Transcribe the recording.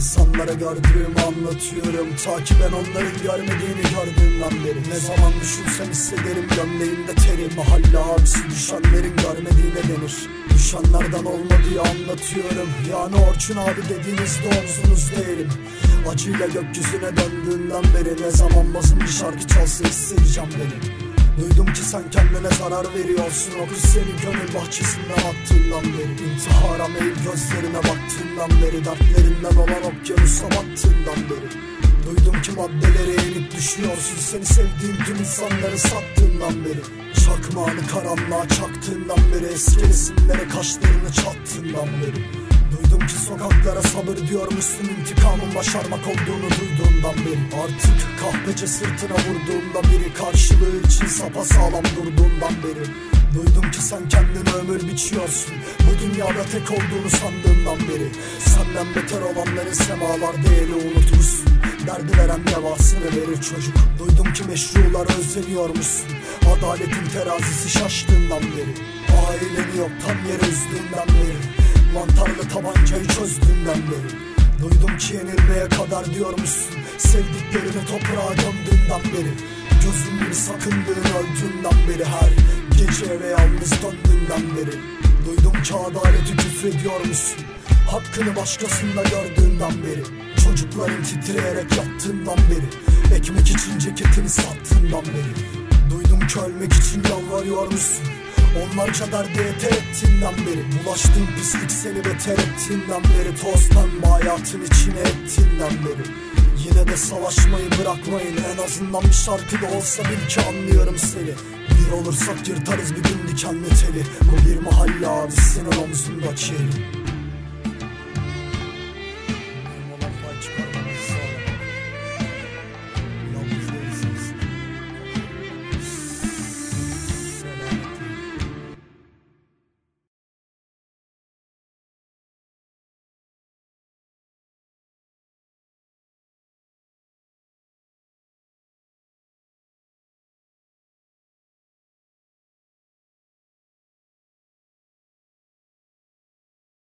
onlara gördüğümü anlatıyorum. Ta ki ben onların görmediğini gördüğümden beri. Ne zaman düşünsem hissederim gömleğimde teri. Mahalle abisi düşenlerin görmediğine denir. Düşenlerden olmadığı anlatıyorum. Yani Orçun abi dediğinizde omzunuz değilim. Acıyla gökyüzüne döndüğünden beri Ne zaman basın bir şarkı çalsa hissedeceğim beni Duydum ki sen kendine zarar veriyorsun. O kız seni gönül bahçesinden attığından beri. İntihara meyil gözlerine baktığından beri. Dertlerinden olan okyanusa battığından beri. Duydum ki maddelere yenik düşüyorsun. Seni sevdiğin tüm insanları sattığından beri. Çakmağını karanlığa çaktığından beri. Eski resimlere kaşlarını çattığından beri. Duydum ki sokaklara sabır diyormuşsun. İntikamın başarmak olduğunu duyduğumdan beri Artık kahpece sırtına vurduğunda biri karşılığı için sapasağlam durduğundan beri. Duydum ki sen kendine ömür biçiyorsun. Bu dünyada tek olduğunu sandığından beri. Senden beter olanların semalar değeri unutursun Derdi veren devasını verir çocuk. Duydum ki meşrular özleniyormuşsun Adaletin terazisi şaştığından beri. Aileni yoktan yere üzdüğünden beri. Mantarlı tabancayı çözdüğünden beri Duydum ki yenilmeye kadar diyormuşsun. Sevdiklerini toprağa gömdüğünden beri. Gözüm gibi sakındığın öldüğünden beri. Her gece eve yalnız döndüğünden beri. Duydum ki adaleti küfrediyormuşsun. Hakkını başkasında gördüğünden beri. Çocukların titreyerek yattığından beri. Ekmek için ceketini sattığından beri. Duydum ki ölmek için yalvarıyormuşsun Onlarca derde yeter ettiğinden beri Bulaştığın pislik seni beter ettiğinden beri Toz pembe hayatın içine ettiğinden beri Yine de savaşmayı bırakmayın En azından bir şarkı da olsa bil ki anlıyorum seni Bir olursak yırtarız bir gün dikenli teli Bu bir mahalle abi senin omzundaki eli